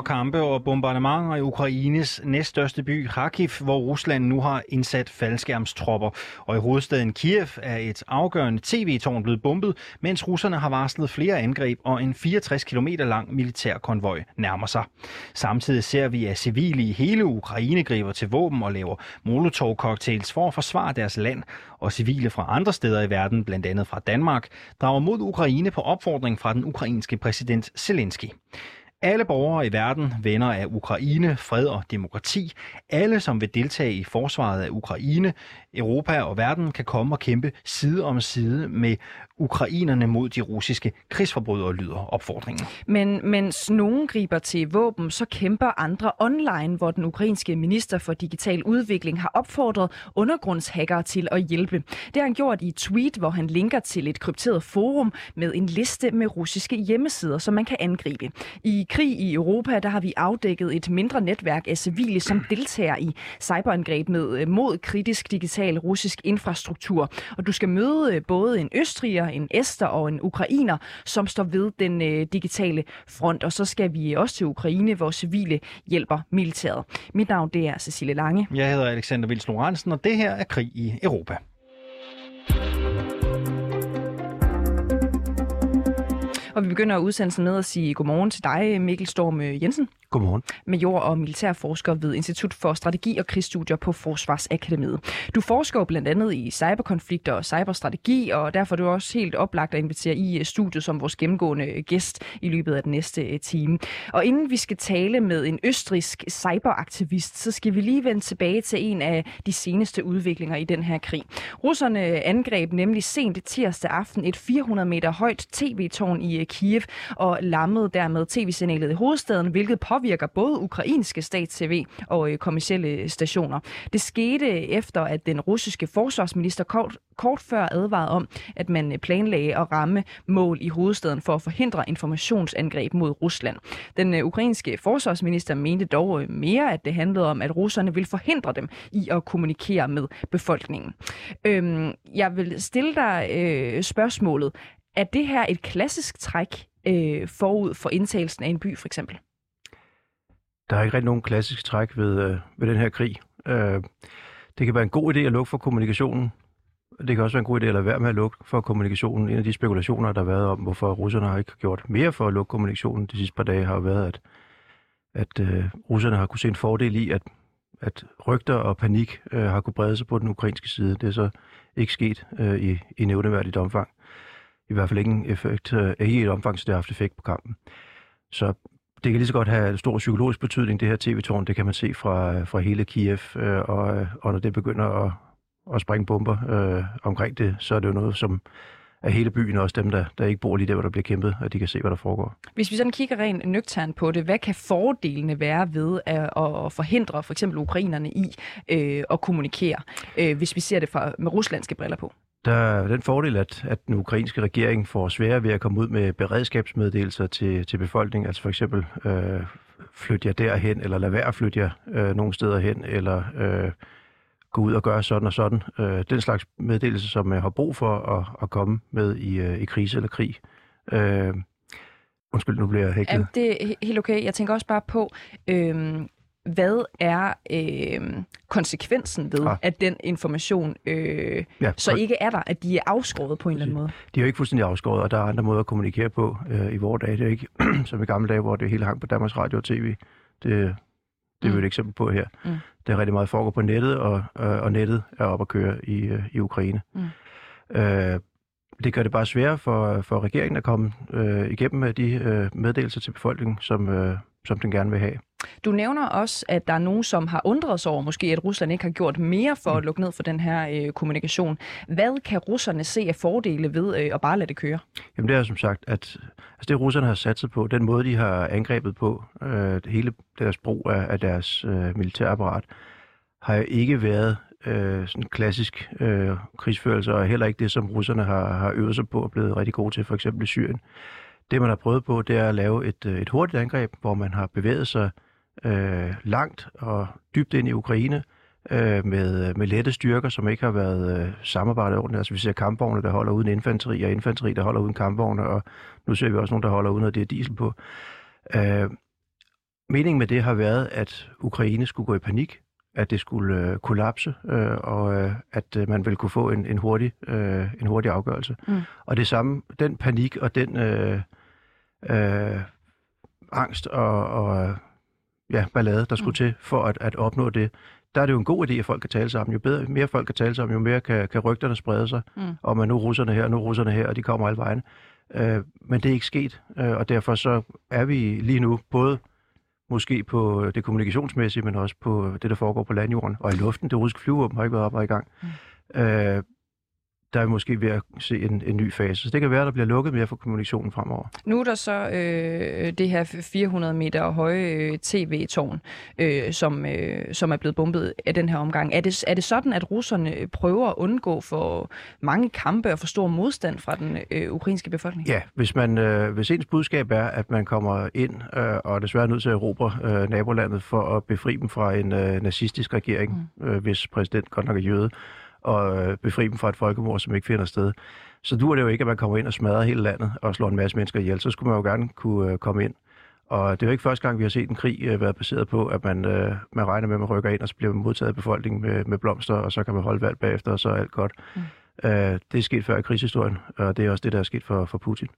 Store kampe og bombardementer i Ukraines næststørste by Kharkiv, hvor Rusland nu har indsat faldskærmstropper. Og i hovedstaden Kiev er et afgørende tv-tårn blevet bombet, mens russerne har varslet flere angreb og en 64 km lang militærkonvoj nærmer sig. Samtidig ser vi, at civile i hele Ukraine griber til våben og laver molotov-cocktails for at forsvare deres land, og civile fra andre steder i verden, blandt andet fra Danmark, drager mod Ukraine på opfordring fra den ukrainske præsident Zelensky. Alle borgere i verden, venner af Ukraine, fred og demokrati, alle som vil deltage i forsvaret af Ukraine, Europa og verden kan komme og kæmpe side om side med ukrainerne mod de russiske krigsforbrydere, lyder opfordringen. Men mens nogen griber til våben, så kæmper andre online, hvor den ukrainske minister for digital udvikling har opfordret undergrundshackere til at hjælpe. Det har han gjort i et tweet, hvor han linker til et krypteret forum med en liste med russiske hjemmesider, som man kan angribe. I krig i Europa, der har vi afdækket et mindre netværk af civile, som deltager i cyberangreb med øh, mod kritisk digital russisk infrastruktur. Og du skal møde øh, både en østriger, en ester og en ukrainer, som står ved den øh, digitale front. Og så skal vi også til Ukraine, hvor civile hjælper militæret. Mit navn det er Cecilie Lange. Jeg hedder Alexander Vils Lorentzen, og det her er Krig i Europa. Og vi begynder udsendelsen med at sige godmorgen til dig, Mikkel Storm Jensen. Godmorgen. Major og militærforsker ved Institut for Strategi og Krigsstudier på Forsvarsakademiet. Du forsker blandt andet i cyberkonflikter og cyberstrategi, og derfor er du også helt oplagt at invitere i øh, studiet som vores gennemgående øh, gæst i løbet af den næste øh, time. Og inden vi skal tale med en østrisk cyberaktivist, så skal vi lige vende tilbage til en af de seneste udviklinger i den her krig. Russerne angreb nemlig sent tirsdag aften et 400 meter højt tv-tårn i Kiev og lammede dermed tv-signalet i hovedstaden, hvilket påvirker både ukrainske stats-tv og øh, kommersielle øh, stationer. Det skete efter, at den russiske forsvarsminister kort, kort før advarede om, at man øh, planlagde at ramme mål i hovedstaden for at forhindre informationsangreb mod Rusland. Den øh, ukrainske forsvarsminister mente dog øh, mere, at det handlede om, at russerne vil forhindre dem i at kommunikere med befolkningen. Øhm, jeg vil stille dig øh, spørgsmålet. Er det her et klassisk træk øh, forud for indtagelsen af en by, for eksempel? Der er ikke rigtig nogen klassisk træk ved, øh, ved den her krig. Øh, det kan være en god idé at lukke for kommunikationen. Det kan også være en god idé at lade være med at lukke for kommunikationen. En af de spekulationer, der har været om, hvorfor russerne har ikke gjort mere for at lukke kommunikationen de sidste par dage, har været, at, at øh, russerne har kunne se en fordel i, at, at rygter og panik øh, har kunne brede sig på den ukrainske side. Det er så ikke sket øh, i, i nævneværdigt omfang. I hvert fald ikke, en effekt, øh, ikke i et omfang, så det har haft effekt på kampen. Så det kan lige så godt have stor psykologisk betydning, det her tv-tårn. Det kan man se fra, fra hele Kiev, øh, og, øh, og når det begynder at, at springe bomber øh, omkring det, så er det jo noget, som er hele byen, også dem, der, der ikke bor lige der, hvor der bliver kæmpet, at de kan se, hvad der foregår. Hvis vi sådan kigger rent nøgtern på det, hvad kan fordelene være ved at, at forhindre for eksempel ukrainerne i øh, at kommunikere, øh, hvis vi ser det fra, med ruslandske briller på? Der er den fordel, at, at den ukrainske regering får sværere ved at komme ud med beredskabsmeddelelser til, til befolkningen. Altså for eksempel, øh, flyt jer derhen, eller lad være at flytte jer øh, nogle steder hen, eller øh, gå ud og gøre sådan og sådan. Øh, den slags meddelelse, som jeg har brug for at, at komme med i, øh, i krise eller krig. Øh, undskyld, nu bliver jeg hæklet. Jamen, det er helt okay. Jeg tænker også bare på, øh, hvad er øh, konsekvensen ved, ah. at den information øh, ja, så ikke er der, at de er afskåret på en eller anden måde? De er jo ikke fuldstændig afskåret, og der er andre måder at kommunikere på øh, i vores dage. Det er ikke som i gamle dage, hvor det hele hang på Danmarks Radio og TV. Det, det er mm. jo et eksempel på her. Mm. Det er rigtig meget foregår på nettet, og, øh, og nettet er op at køre i, øh, i Ukraine. Mm. Øh, det gør det bare sværere for, for regeringen at komme øh, igennem med de øh, meddelelser til befolkningen, som, øh, som den gerne vil have. Du nævner også, at der er nogen, som har undret sig over, måske at Rusland ikke har gjort mere for at mm. lukke ned for den her øh, kommunikation. Hvad kan russerne se af fordele ved øh, at bare lade det køre? Jamen det er som sagt, at altså det russerne har satset på, den måde de har angrebet på, øh, hele deres brug af, af deres øh, militærapparat, har jo ikke været øh, sådan klassisk øh, krigsførelse, og heller ikke det, som russerne har, har øvet sig på og blevet rigtig gode til, for eksempel i Syrien. Det, man har prøvet på, det er at lave et, øh, et hurtigt angreb, hvor man har bevæget sig øh, langt og dybt ind i Ukraine øh, med, med lette styrker, som ikke har været øh, samarbejdet ordentligt. Altså vi ser kampvogne, der holder uden infanteri, og infanteri, der holder uden kampvogne, og nu ser vi også nogen, der holder uden, at det er diesel på. Øh, meningen med det har været, at Ukraine skulle gå i panik, at det skulle øh, kollapse, øh, og øh, at øh, man ville kunne få en, en, hurtig, øh, en hurtig afgørelse. Mm. Og det samme, den panik og den øh, øh, angst og, og ja, ballade, der skulle mm. til for at, at opnå det, der er det jo en god idé, at folk kan tale sammen. Jo bedre, mere folk kan tale sammen, jo mere kan, kan rygterne sprede sig, mm. om at nu er russerne her, nu er russerne her, og de kommer alle vejen. Øh, men det er ikke sket, øh, og derfor så er vi lige nu både måske på det kommunikationsmæssige, men også på det, der foregår på landjorden og i luften. Det russiske flyvåben har ikke været op og i gang. Mm. Øh, der er måske ved at se en, en ny fase. Så det kan være, at der bliver lukket mere for kommunikationen fremover. Nu er der så øh, det her 400 meter høje øh, tv-tårn, øh, som, øh, som er blevet bombet af den her omgang. Er det, er det sådan, at russerne prøver at undgå for mange kampe og for stor modstand fra den øh, ukrainske befolkning? Ja, hvis, man, øh, hvis ens budskab er, at man kommer ind øh, og desværre er nødt til at erobre øh, nabolandet for at befri dem fra en øh, nazistisk regering, mm. øh, hvis præsident godt nok er jøde, og øh, befri dem fra et folkemord, som ikke finder sted. Så dur det jo ikke, at man kommer ind og smadrer hele landet og slår en masse mennesker ihjel. Så skulle man jo gerne kunne øh, komme ind. Og det er jo ikke første gang, vi har set en krig øh, være baseret på, at man, man regner med, at man rykker ind, og så bliver man modtaget af befolkningen med, med blomster, og så kan man holde valg bagefter, og så er alt godt. Mm. Øh, det er sket før i krigshistorien, og det er også det, der er sket for, for Putin.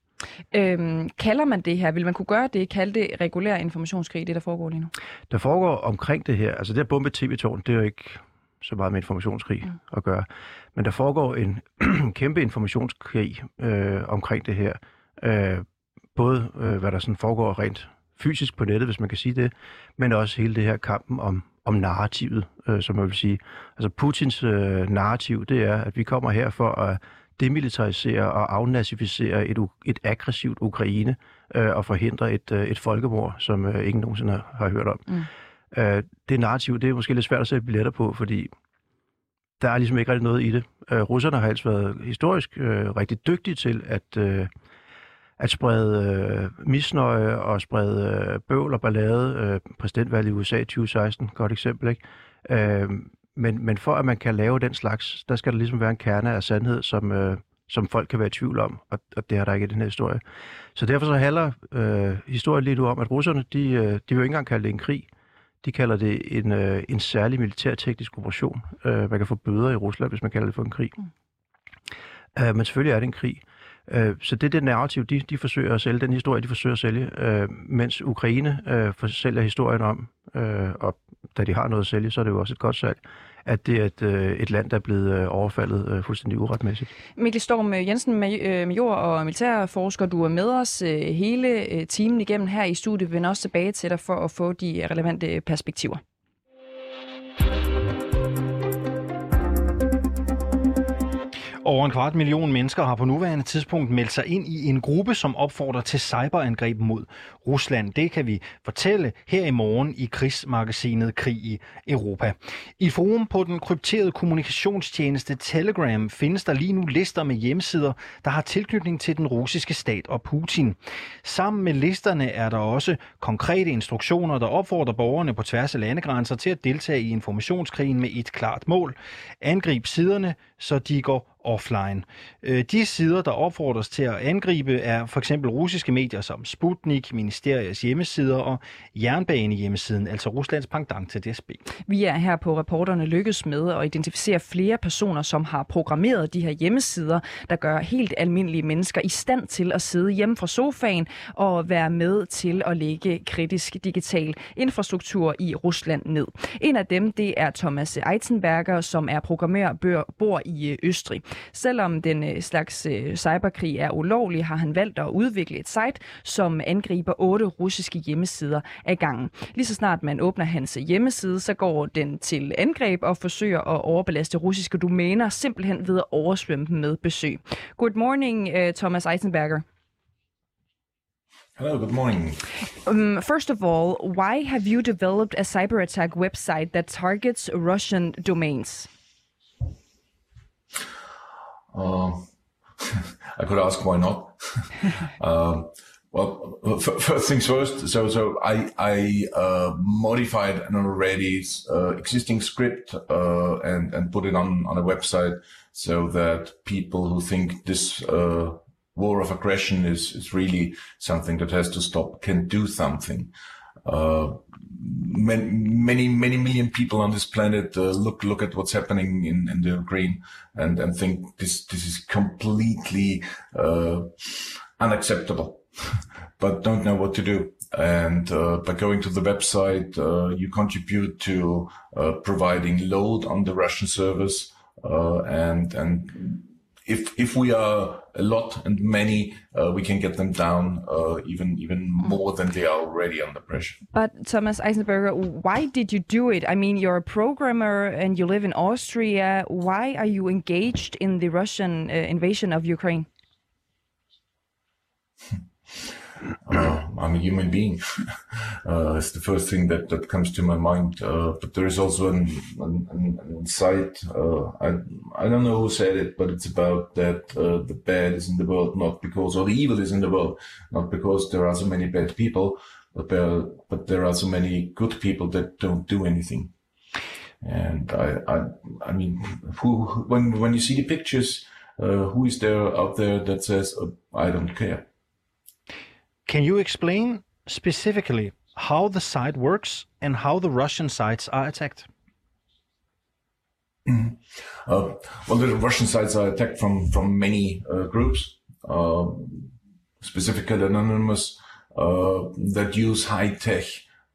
Øhm, kalder man det her, vil man kunne gøre det, kalde det regulær informationskrig, det der foregår lige nu? Der foregår omkring det her, altså det at bombe tv-tårn, det er jo ikke så meget med informationskrig mm. at gøre. Men der foregår en kæmpe informationskrig øh, omkring det her. Øh, både øh, hvad der sådan foregår rent fysisk på nettet, hvis man kan sige det, men også hele det her kampen om, om narrativet, øh, som jeg vil sige. Altså Putins øh, narrativ, det er, at vi kommer her for at demilitarisere og afnazificere et, et aggressivt Ukraine øh, og forhindre et, øh, et folkemord, som øh, ingen nogensinde har, har hørt om. Mm. Øh, det narrativ, det er måske lidt svært at sætte billetter på, fordi der er ligesom ikke rigtig noget i det. Øh, russerne har altså været historisk øh, rigtig dygtige til at, øh, at sprede øh, misnøje og sprede øh, bøvl og ballade. Øh, præsidentvalget i USA i 2016, godt eksempel, ikke? Øh, men, men for at man kan lave den slags, der skal der ligesom være en kerne af sandhed, som, øh, som folk kan være i tvivl om, og, og det er der ikke i den her historie. Så derfor så handler øh, historien lige nu om, at russerne, de, øh, de vil jo ikke engang kalde det en krig. De kalder det en, øh, en særlig militærteknisk operation. Øh, man kan få bøder i Rusland, hvis man kalder det for en krig. Mm. Øh, men selvfølgelig er det en krig. Øh, så det er det narrativ, de, de forsøger at sælge, den historie, de forsøger at sælge, øh, mens Ukraine øh, sælger historien om, øh, og da de har noget at sælge, så er det jo også et godt salg, at det er et, øh, et land, der er blevet øh, overfaldet øh, fuldstændig uretmæssigt. Mikkel Storm Jensen, major og militærforsker, du er med os hele timen igennem her i studiet. Vi vender også tilbage til dig for at få de relevante perspektiver. Over en kvart million mennesker har på nuværende tidspunkt meldt sig ind i en gruppe, som opfordrer til cyberangreb mod Rusland. Det kan vi fortælle her i morgen i krigsmagasinet Krig i Europa. I forum på den krypterede kommunikationstjeneste Telegram findes der lige nu lister med hjemmesider, der har tilknytning til den russiske stat og Putin. Sammen med listerne er der også konkrete instruktioner, der opfordrer borgerne på tværs af landegrænser til at deltage i informationskrigen med et klart mål. Angrib siderne, så de går offline. Øh, de sider, der opfordres til at angribe, er for eksempel russiske medier som Sputnik, ministeriets hjemmesider og jernbanehjemmesiden, altså Ruslands pendant til DSB. Vi er her på reporterne lykkes med at identificere flere personer, som har programmeret de her hjemmesider, der gør helt almindelige mennesker i stand til at sidde hjemme fra sofaen og være med til at lægge kritisk digital infrastruktur i Rusland ned. En af dem, det er Thomas Eitzenberger, som er programmør bor i øh, Østrig. Selvom den øh, slags øh, cyberkrig er ulovlig, har han valgt at udvikle et site, som angriber otte russiske hjemmesider af gangen. Lige så snart man åbner hans hjemmeside, så går den til angreb og forsøger at overbelaste russiske domæner, simpelthen ved at oversvømme dem med besøg. Good morning, Thomas Eisenberger. Hello, good morning. Um, first of all, why have you developed a cyber attack website that targets Russian domains? Uh, I could ask why not. um, well, f- first things first. So, so I I uh, modified an already uh, existing script uh, and and put it on on a website so that people who think this uh, war of aggression is is really something that has to stop can do something. Many, many, million people on this planet uh, look look at what's happening in, in the Ukraine and and think this this is completely uh, unacceptable, but don't know what to do. And uh, by going to the website, uh, you contribute to uh, providing load on the Russian servers, uh, and and if if we are a lot and many, uh, we can get them down uh, even even more than they are already under pressure. But Thomas Eisenberger, why did you do it? I mean, you're a programmer and you live in Austria. Why are you engaged in the Russian uh, invasion of Ukraine? Uh, I'm a human being. uh, it's the first thing that, that comes to my mind. Uh, but there is also an, an, an insight. Uh, I, I don't know who said it, but it's about that uh, the bad is in the world not because, or the evil is in the world not because there are so many bad people, but there, but there are so many good people that don't do anything. And I, I, I mean, who, when, when you see the pictures, uh, who is there out there that says, oh, I don't care? Can you explain specifically how the site works and how the Russian sites are attacked? Mm-hmm. Uh, well, the Russian sites are attacked from from many uh, groups, uh, specifically anonymous, uh, that use high tech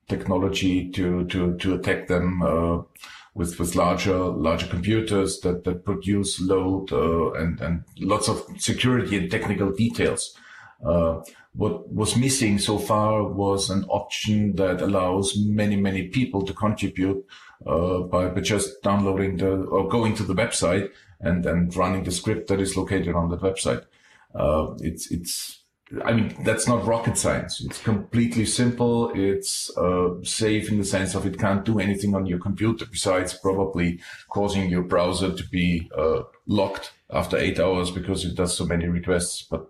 technology to to to attack them uh, with with larger larger computers that that produce load uh, and and lots of security and technical details. What was missing so far was an option that allows many many people to contribute uh, by, by just downloading the or going to the website and and running the script that is located on that website. Uh, it's it's I mean that's not rocket science. It's completely simple. It's uh, safe in the sense of it can't do anything on your computer besides probably causing your browser to be uh, locked after eight hours because it does so many requests. But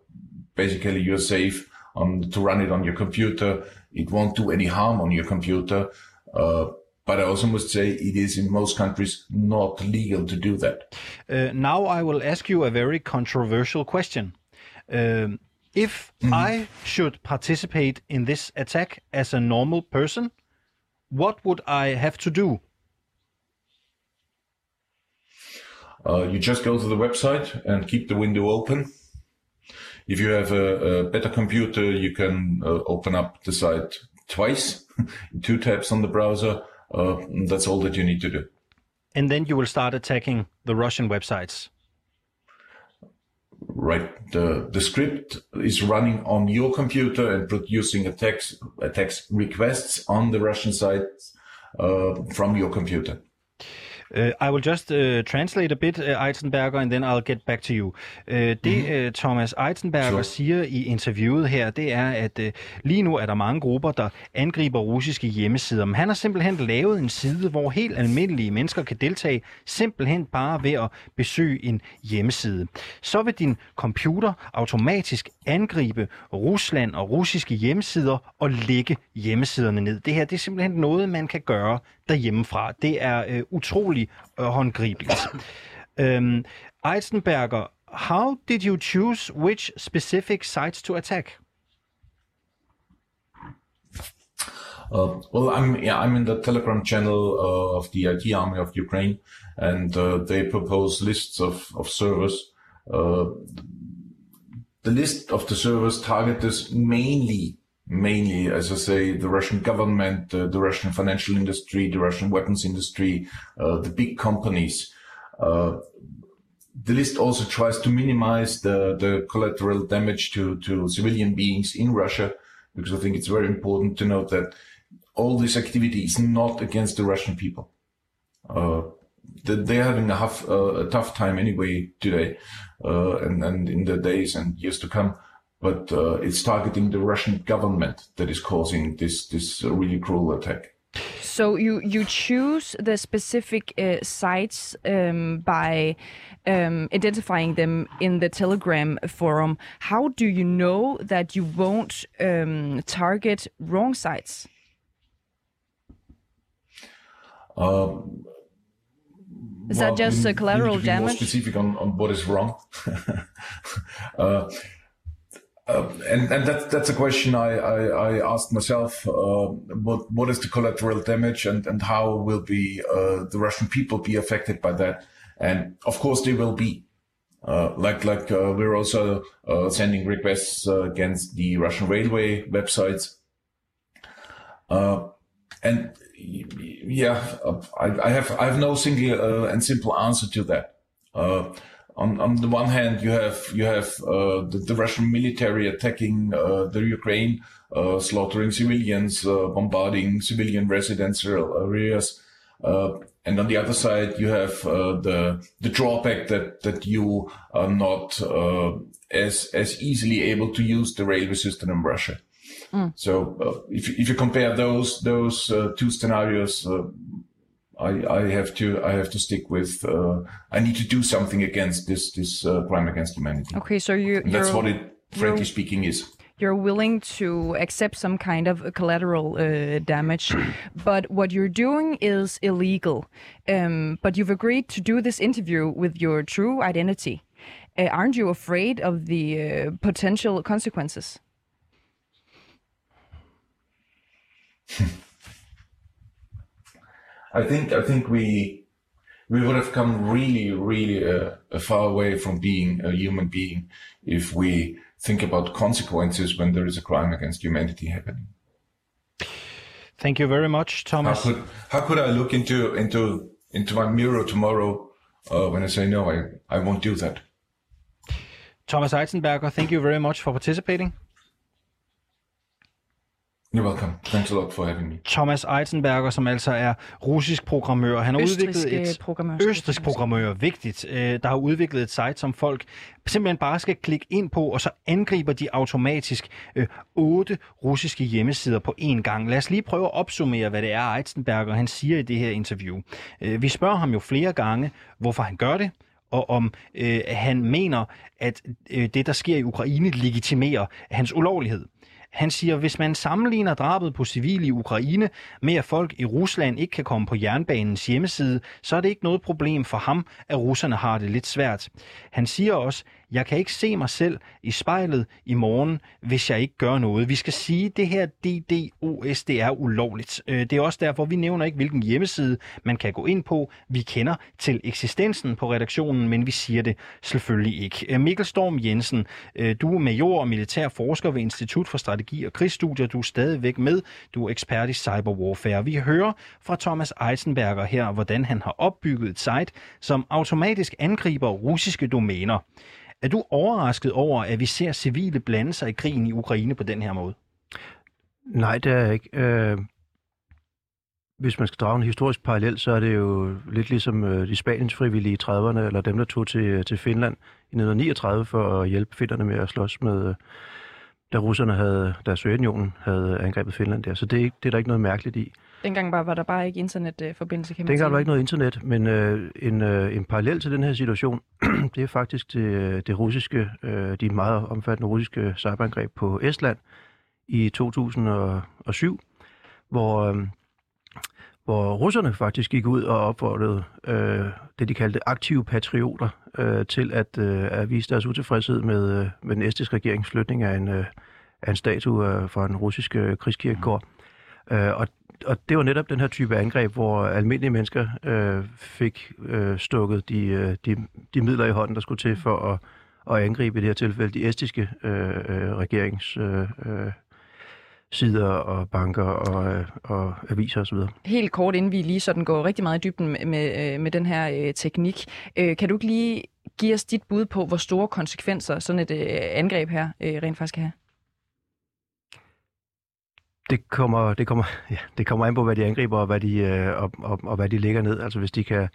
basically, you're safe on to run it on your computer. It won't do any harm on your computer. Uh, but I also must say it is in most countries not legal to do that. Uh, now I will ask you a very controversial question. Um, if mm-hmm. I should participate in this attack as a normal person, what would I have to do? Uh, you just go to the website and keep the window open if you have a, a better computer, you can uh, open up the site twice, two tabs on the browser. Uh, that's all that you need to do. And then you will start attacking the Russian websites. Right. The, the script is running on your computer and producing attacks, attacks requests on the Russian sites uh, from your computer. Uh, I will just uh, translate a bit, uh, Eitzenberger, and then I'll get back to you. Uh, det mm-hmm. uh, Thomas Eitzenberger sure. siger i interviewet her, det er, at uh, lige nu er der mange grupper, der angriber russiske hjemmesider. Men han har simpelthen lavet en side, hvor helt almindelige mennesker kan deltage, simpelthen bare ved at besøge en hjemmeside. Så vil din computer automatisk angribe Rusland og russiske hjemmesider og lægge hjemmesiderne ned. Det her det er simpelthen noget, man kan gøre derhjemmefra. Det er øh, utrolig øh, håndgribeligt. um, Eisenberger, how did you choose which specific sites to attack? Uh, well, I'm yeah, I'm in the Telegram channel uh, of the IT Army of Ukraine, and uh, they propose lists of of servers. Uh, the list of the servers target mainly mainly, as I say, the Russian government, uh, the Russian financial industry, the Russian weapons industry, uh, the big companies. Uh, the list also tries to minimize the, the collateral damage to, to civilian beings in Russia, because I think it's very important to note that all this activity is not against the Russian people. Uh, they're having a, half, uh, a tough time anyway today, uh, and, and in the days and years to come but uh, it's targeting the Russian government that is causing this this uh, really cruel attack. So you you choose the specific uh, sites um, by um, identifying them in the Telegram forum. How do you know that you won't um, target wrong sites? Um, Is well, that just a collateral be More damage? specific on, on what is wrong. uh, uh, and and that's that's a question I I, I asked myself. Uh, what what is the collateral damage, and and how will be uh, the Russian people be affected by that? And of course they will be. Uh, like like uh, we're also sending requests against the Russian railway websites. And yeah, I, I have I have no single and simple answer to that. On on the one hand, you have you have uh, the, the Russian military attacking uh, the Ukraine, uh, slaughtering civilians, uh, bombarding civilian residential areas, uh, and on the other side, you have uh, the the drawback that that you are not uh, as as easily able to use the railway system in Russia. So uh, if you- if you compare those those uh, two scenarios, uh, I I have to I have to stick with uh, I need to do something against this this uh, crime against humanity. Okay, so you And that's what it frankly speaking is. you're willing to accept some kind of collateral uh, damage, but what you're doing is illegal. Um, but you've agreed to do this interview with your true identity. Uh, aren't you afraid of the uh, potential consequences? I think I think we we would have come really really uh, far away from being a human being if we think about consequences when there is a crime against humanity happening. Thank you very much, Thomas. How could how could I look into into into my mirror tomorrow uh, when I say no, I I won't do that. Thomas Eitzenberger, thank you very much for participating. You're welcome. Thanks a lot for having me. Thomas Eitzenberger, som altså er russisk programmør. Han har Østrigske udviklet et programmør, skal østrisk programmør, vigtigt, øh, der har udviklet et site, som folk simpelthen bare skal klikke ind på, og så angriber de automatisk øh, otte russiske hjemmesider på én gang. Lad os lige prøve at opsummere, hvad det er, Eitzenberger han siger i det her interview. Øh, vi spørger ham jo flere gange, hvorfor han gør det, og om øh, han mener, at øh, det, der sker i Ukraine, legitimerer hans ulovlighed. Han siger, hvis man sammenligner drabet på civile i Ukraine med, at folk i Rusland ikke kan komme på jernbanens hjemmeside, så er det ikke noget problem for ham, at russerne har det lidt svært. Han siger også, jeg kan ikke se mig selv i spejlet i morgen, hvis jeg ikke gør noget. Vi skal sige, at det her DDoS, det er ulovligt. Øh, det er også derfor, vi nævner ikke, hvilken hjemmeside man kan gå ind på. Vi kender til eksistensen på redaktionen, men vi siger det selvfølgelig ikke. Øh, Mikkel Storm Jensen, øh, du er major og militær forsker ved Institut for Strategi og Krigsstudier. Du er stadigvæk med. Du er ekspert i cyberwarfare. Vi hører fra Thomas Eisenberger her, hvordan han har opbygget et site, som automatisk angriber russiske domæner. Er du overrasket over, at vi ser civile blande sig i krigen i Ukraine på den her måde? Nej, det er jeg ikke. Øh, hvis man skal drage en historisk parallel, så er det jo lidt ligesom øh, de Spaniens frivillige i 30'erne, eller dem, der tog til, til Finland i 1939 for at hjælpe finnerne med at slås med, da russerne havde, da Sovjetunionen havde angrebet Finland der. Så det er, ikke, det er der ikke noget mærkeligt i. Dengang var, var der bare ikke internetforbindelse, kan man Dengang sige. var der ikke noget internet, men øh, en, øh, en parallel til den her situation, det er faktisk det, det russiske, øh, de meget omfattende russiske cyberangreb på Estland i 2007, hvor, øh, hvor russerne faktisk gik ud og opfordrede øh, det, de kaldte aktive patrioter øh, til at, øh, at vise deres utilfredshed med, øh, med den estiske regerings flytning af en, øh, af en statue øh, fra russisk øh, krigskirkegård. Øh, og, og det var netop den her type angreb, hvor almindelige mennesker øh, fik øh, stukket de, øh, de, de midler i hånden, der skulle til for at, at angribe i det her tilfælde de estiske øh, øh, regerings øh, øh, sider og banker og, øh, og aviser osv. Helt kort, inden vi lige sådan går rigtig meget i dybden med, med, øh, med den her øh, teknik. Øh, kan du ikke lige give os dit bud på, hvor store konsekvenser sådan et øh, angreb her øh, rent faktisk kan have? Det kommer, det, kommer, ja, det kommer an på, hvad de angriber og hvad de, øh, og, og, og hvad de lægger ned. Altså hvis de kan,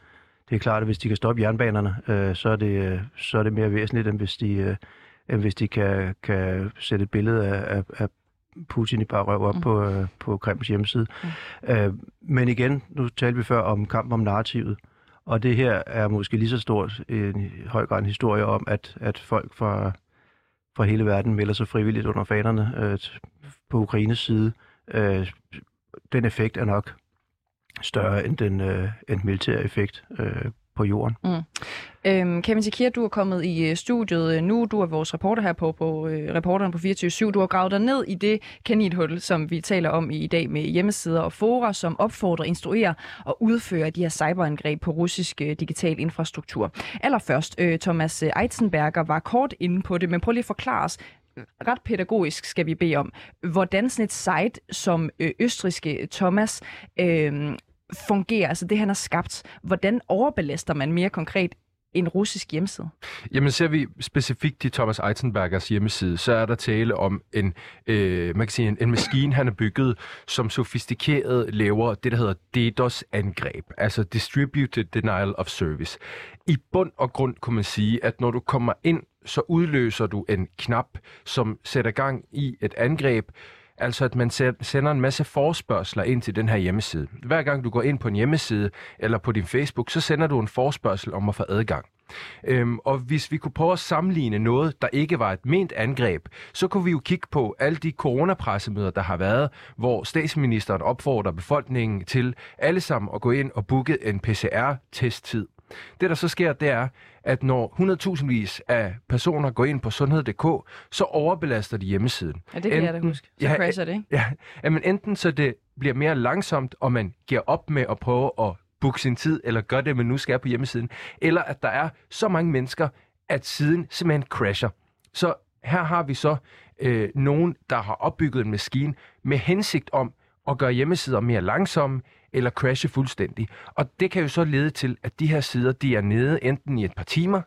det er klart, at hvis de kan stoppe jernbanerne, øh, så, er det, så er det mere væsentligt, end hvis de, øh, end hvis de kan, kan sætte et billede af, af, af, Putin i bare røv op mm. på, øh, på Kremls hjemmeside. Mm. Øh, men igen, nu talte vi før om kampen om narrativet, og det her er måske lige så stort en høj grad en historie om, at, at folk fra, fra hele verden melder sig frivilligt under fanerne øh, på Ukraines side. Øh, den effekt er nok større end den øh, end militære effekt øh, på jorden. Mm. Øhm, Kevin Sikir, du er kommet i øh, studiet øh, nu. Du er vores reporter her på, på øh, reporteren på 24 Du har gravet dig ned i det kaninhul, som vi taler om i dag med hjemmesider og fora, som opfordrer, instruerer og udfører de her cyberangreb på russisk øh, digital infrastruktur. Allerførst, øh, Thomas Eitzenberger var kort inde på det, men prøv lige at forklare os, øh, ret pædagogisk skal vi bede om, hvordan sådan et site som østriske Thomas øh, fungerer, altså det han har skabt, hvordan overbelaster man mere konkret en russisk hjemmeside? Jamen ser vi specifikt i Thomas Eisenbergers hjemmeside, så er der tale om en, øh, man kan sige, en, en maskine, han har bygget, som sofistikeret laver det, der hedder DDoS-angreb, altså Distributed Denial of Service. I bund og grund kunne man sige, at når du kommer ind, så udløser du en knap, som sætter gang i et angreb, Altså at man sender en masse forspørgseler ind til den her hjemmeside. Hver gang du går ind på en hjemmeside eller på din Facebook, så sender du en forspørgsel om at få adgang. Øhm, og hvis vi kunne prøve at sammenligne noget, der ikke var et ment angreb, så kunne vi jo kigge på alle de coronapressemøder, der har været, hvor statsministeren opfordrer befolkningen til alle sammen at gå ind og booke en PCR-testtid. Det, der så sker, det er, at når 100.000 vis af personer går ind på sundhed.dk, så overbelaster de hjemmesiden. Ja, det kan enten, jeg da huske. Så ja, crasher det, ikke? Ja, ja, men enten så det bliver mere langsomt, og man giver op med at prøve at booke sin tid, eller gøre det, man nu skal på hjemmesiden, eller at der er så mange mennesker, at siden simpelthen crasher. Så her har vi så øh, nogen, der har opbygget en maskine med hensigt om at gøre hjemmesider mere langsomme, eller crashe fuldstændig. Og det kan jo så lede til, at de her sider, de er nede enten i et par timer,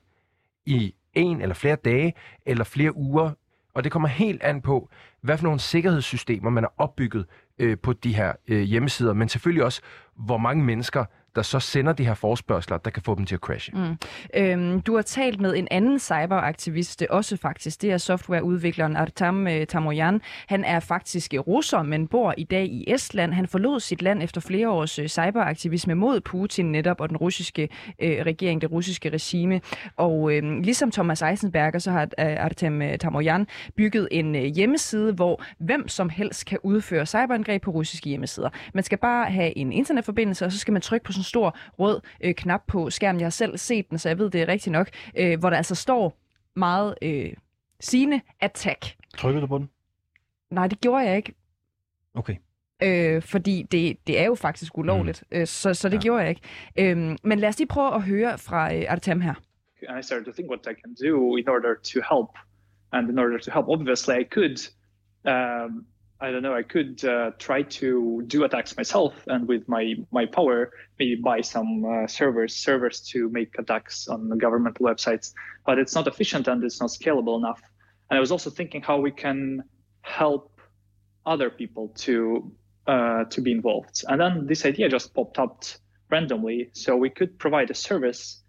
i en eller flere dage, eller flere uger. Og det kommer helt an på, hvad for nogle sikkerhedssystemer man har opbygget øh, på de her øh, hjemmesider, men selvfølgelig også, hvor mange mennesker der så sender de her forspørgseler, der kan få dem til at crashe. Mm. Øhm, du har talt med en anden cyberaktivist, også faktisk. Det er softwareudvikleren Artam øh, Tamoyan. Han er faktisk russer, men bor i dag i Estland. Han forlod sit land efter flere års øh, cyberaktivisme mod Putin netop og den russiske øh, regering, det russiske regime. Og øh, ligesom Thomas Eisenberger, så har øh, Artem øh, Tamoyan bygget en øh, hjemmeside, hvor hvem som helst kan udføre cyberangreb på russiske hjemmesider. Man skal bare have en internetforbindelse, og så skal man trykke på sådan stor rød øh, knap på skærmen. Jeg har selv set den, så jeg ved, det er rigtigt nok. Øh, hvor der altså står meget øh, sine attack. Trykkede du på den? Nej, det gjorde jeg ikke. Okay. Øh, fordi det, det er jo faktisk ulovligt, mm. øh, så, så det ja. gjorde jeg ikke. Øh, men lad os lige prøve at høre fra øh, Artem her. I started to think what I can do in order to help. And in order to help, obviously I could um, I don't know, I could uh, try to do attacks myself and with my, my power, maybe buy some uh, servers, servers to make attacks on governmental websites, but it's not efficient and it's not scalable enough. And I was also thinking how we can help other people to, uh, to be involved. And then this idea just popped up randomly. So we could provide a service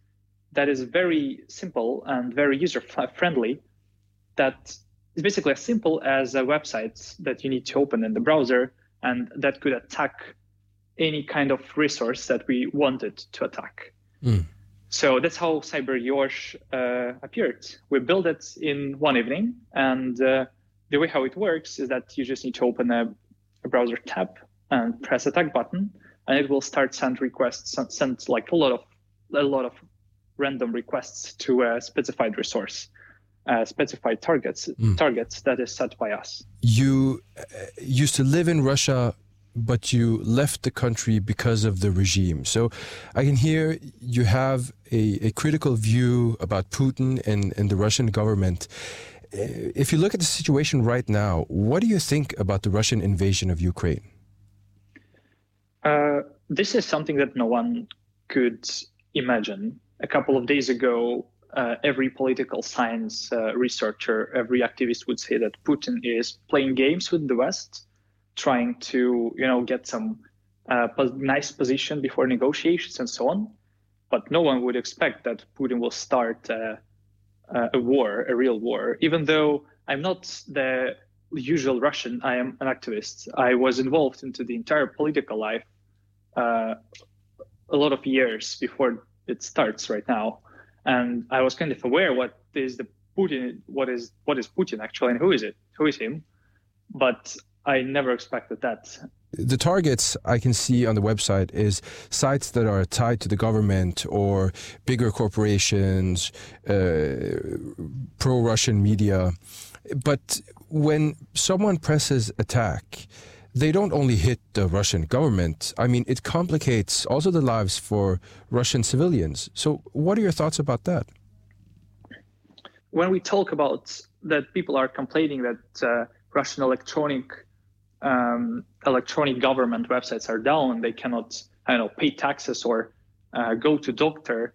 that is very simple and very user friendly that it's basically as simple as a website that you need to open in the browser and that could attack any kind of resource that we wanted to attack. Mm. So that's how Cyber Yosh uh, appeared. We built it in one evening, and uh, the way how it works is that you just need to open a, a browser tab and press attack button, and it will start send requests, send like a lot of a lot of random requests to a specified resource uh, specified targets mm. targets that is set by us. You uh, used to live in Russia, but you left the country because of the regime. So I can hear you have a, a critical view about Putin and, and the Russian government. Uh, if you look at the situation right now, what do you think about the Russian invasion of Ukraine? Uh, this is something that no one could imagine. A couple of days ago, uh, every political science uh, researcher, every activist would say that Putin is playing games with the West, trying to you know get some uh, nice position before negotiations and so on. But no one would expect that Putin will start uh, uh, a war, a real war. Even though I'm not the usual Russian, I am an activist. I was involved into the entire political life uh, a lot of years before it starts right now, and I was kind of aware what is the Putin, what is what is Putin actually, and who is it, who is him, but I never expected that. The targets I can see on the website is sites that are tied to the government or bigger corporations, uh, pro-Russian media. But when someone presses attack, they don't only hit the Russian government. I mean, it complicates also the lives for Russian civilians. So, what are your thoughts about that? When we talk about that, people are complaining that uh, Russian electronic um, electronic government websites are down. They cannot, I don't know, pay taxes or uh, go to doctor.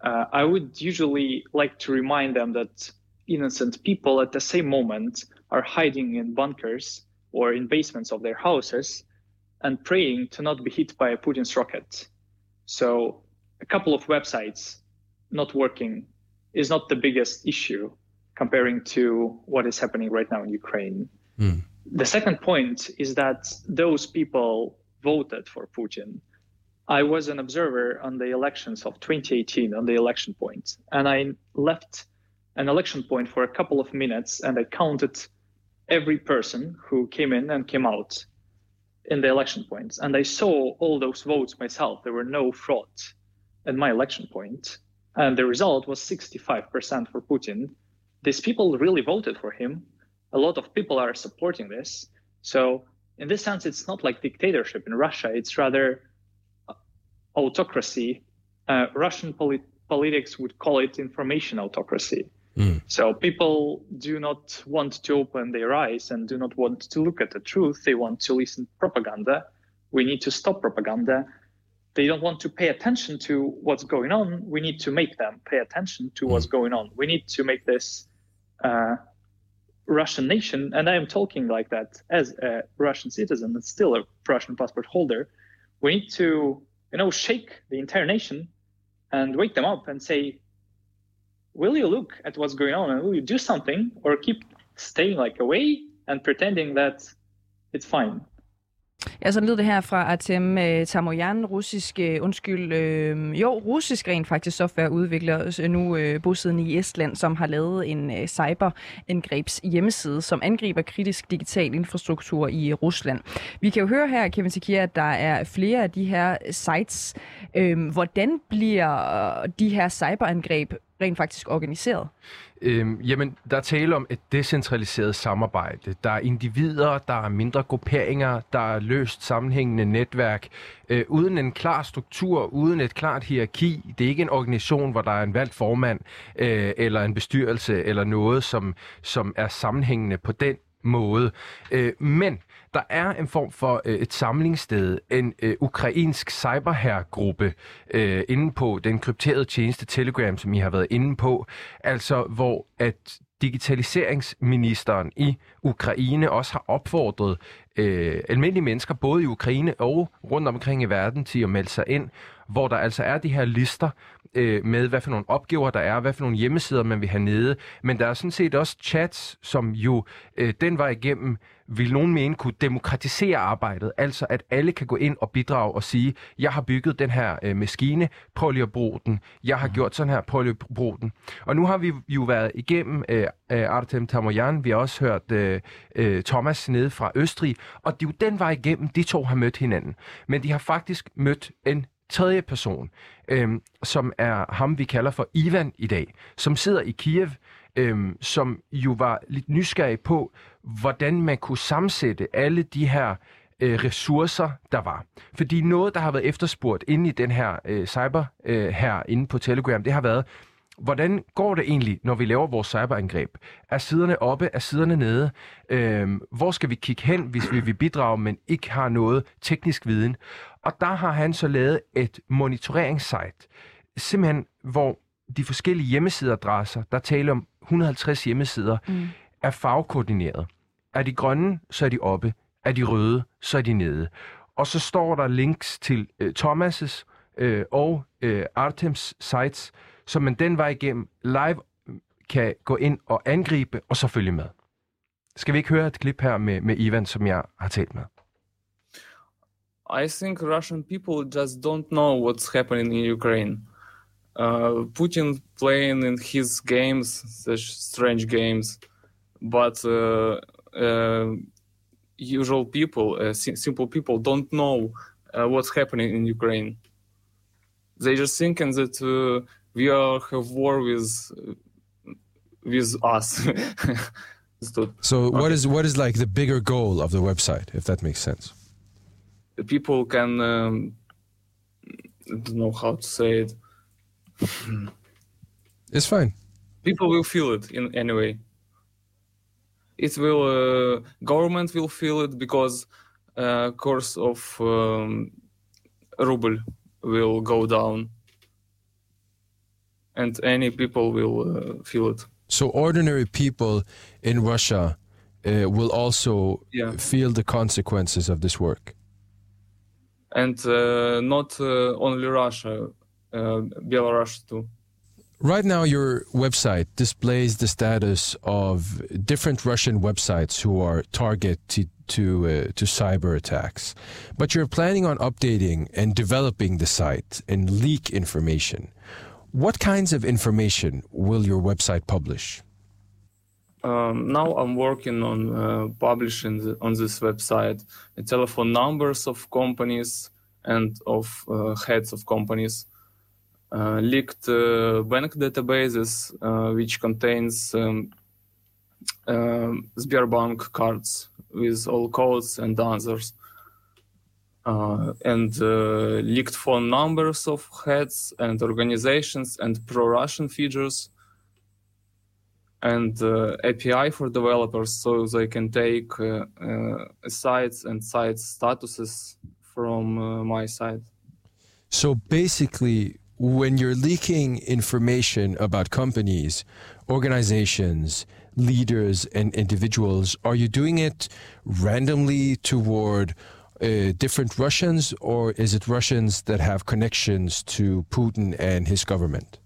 Uh, I would usually like to remind them that innocent people at the same moment are hiding in bunkers or in basements of their houses and praying to not be hit by a Putin's rocket. So a couple of websites not working is not the biggest issue comparing to what is happening right now in Ukraine. Mm. The second point is that those people voted for Putin. I was an observer on the elections of 2018 on the election point, and I left an election point for a couple of minutes and I counted every person who came in and came out in the election points. And I saw all those votes myself. There were no fraud at my election point. And the result was 65% for Putin. These people really voted for him. A lot of people are supporting this. So, in this sense, it's not like dictatorship in Russia, it's rather autocracy. Uh, Russian polit- politics would call it information autocracy. Mm. So people do not want to open their eyes and do not want to look at the truth. They want to listen to propaganda. We need to stop propaganda. They don't want to pay attention to what's going on. We need to make them pay attention to what's mm. going on. We need to make this uh, Russian nation, and I am talking like that as a Russian citizen and still a Russian passport holder. We need to, you know, shake the entire nation and wake them up and say, will you look at what's going on and will you do something or keep staying like away and pretending that it's fine? Ja, så lød det her fra Artem uh, Tamoyan, russisk, øh, undskyld, øh, jo, russisk rent faktisk softwareudvikler, øh, nu øh, bosiddende i Estland, som har lavet en øh, cyberangrebs hjemmeside, som angriber kritisk digital infrastruktur i Rusland. Vi kan jo høre her, Kevin Sikir, at der er flere af de her sites. Øh, hvordan bliver de her cyberangreb rent faktisk organiseret? Øhm, jamen, der er tale om et decentraliseret samarbejde. Der er individer, der er mindre grupperinger, der er løst sammenhængende netværk, øh, uden en klar struktur, uden et klart hierarki. Det er ikke en organisation, hvor der er en valgt formand, øh, eller en bestyrelse, eller noget, som, som er sammenhængende på den måde. Øh, men der er en form for øh, et samlingssted, en øh, ukrainsk cyberherregruppe øh, inde på den krypterede tjeneste Telegram, som I har været inde på, altså hvor at digitaliseringsministeren i Ukraine også har opfordret øh, almindelige mennesker, både i Ukraine og rundt omkring i verden, til at melde sig ind, hvor der altså er de her lister øh, med, hvad for nogle opgaver der er, hvad for nogle hjemmesider man vil have nede. Men der er sådan set også chats, som jo øh, den var igennem vil nogen mene kunne demokratisere arbejdet, altså at alle kan gå ind og bidrage og sige, jeg har bygget den her øh, maskine, prøv lige at bruge den, jeg har mm. gjort sådan her, prøv lige at bruge den. Og nu har vi jo været igennem øh, øh Artem Tamoyan, vi har også hørt øh, øh, Thomas nede fra Østrig, og det er jo den vej igennem, de to har mødt hinanden. Men de har faktisk mødt en tredje person, øh, som er ham, vi kalder for Ivan i dag, som sidder i Kiev, øh, som jo var lidt nysgerrig på, hvordan man kunne sammensætte alle de her øh, ressourcer, der var. Fordi noget, der har været efterspurgt inde i den her øh, cyber øh, her inde på Telegram, det har været, hvordan går det egentlig, når vi laver vores cyberangreb? Er siderne oppe, er siderne nede? Øh, hvor skal vi kigge hen, hvis vi vil bidrage, men ikke har noget teknisk viden? Og der har han så lavet et monitoreringssite, simpelthen hvor de forskellige hjemmesideadresser, der taler om 150 hjemmesider, mm. er farvekoordineret. Er de grønne, så er de oppe. Er de røde, så er de nede. Og så står der links til øh, Thomas' øh, og øh, Artems sites, så man den vej igennem live kan gå ind og angribe og så følge med. Skal vi ikke høre et klip her med, med Ivan, som jeg har talt med? I think Russian people just don't know what's happening in Ukraine. Uh, Putin playing in his games, such strange games, but uh, uh, usual people, uh, simple people, don't know uh, what's happening in Ukraine. They just thinking that uh, we are have war with with us. So what is what is like the bigger goal of the website, if that makes sense? people can um, I don't know how to say it. It's fine. People will feel it in any way. It will uh, government will feel it because uh, course of um, ruble will go down, and any people will uh, feel it. So ordinary people in Russia uh, will also Yeah. feel the consequences of this work. and uh, not uh, only Russia, uh, Belarus too. Right now, your website displays the status of different Russian websites who are target to to, uh, to cyber attacks, but you're planning on updating and developing the site and leak information. What kinds of information will your website publish? Um, now I'm working on uh, publishing the, on this website the telephone numbers of companies and of uh, heads of companies, uh, leaked uh, bank databases uh, which contains um, um, Sberbank cards with all codes and answers, uh, and uh, leaked phone numbers of heads and organizations and pro-Russian figures and uh, API for developers so they can take uh, uh, sites and site statuses from uh, my site. So basically, when you're leaking information about companies, organizations, leaders, and individuals, are you doing it randomly toward uh, different Russians, or is it Russians that have connections to Putin and his government?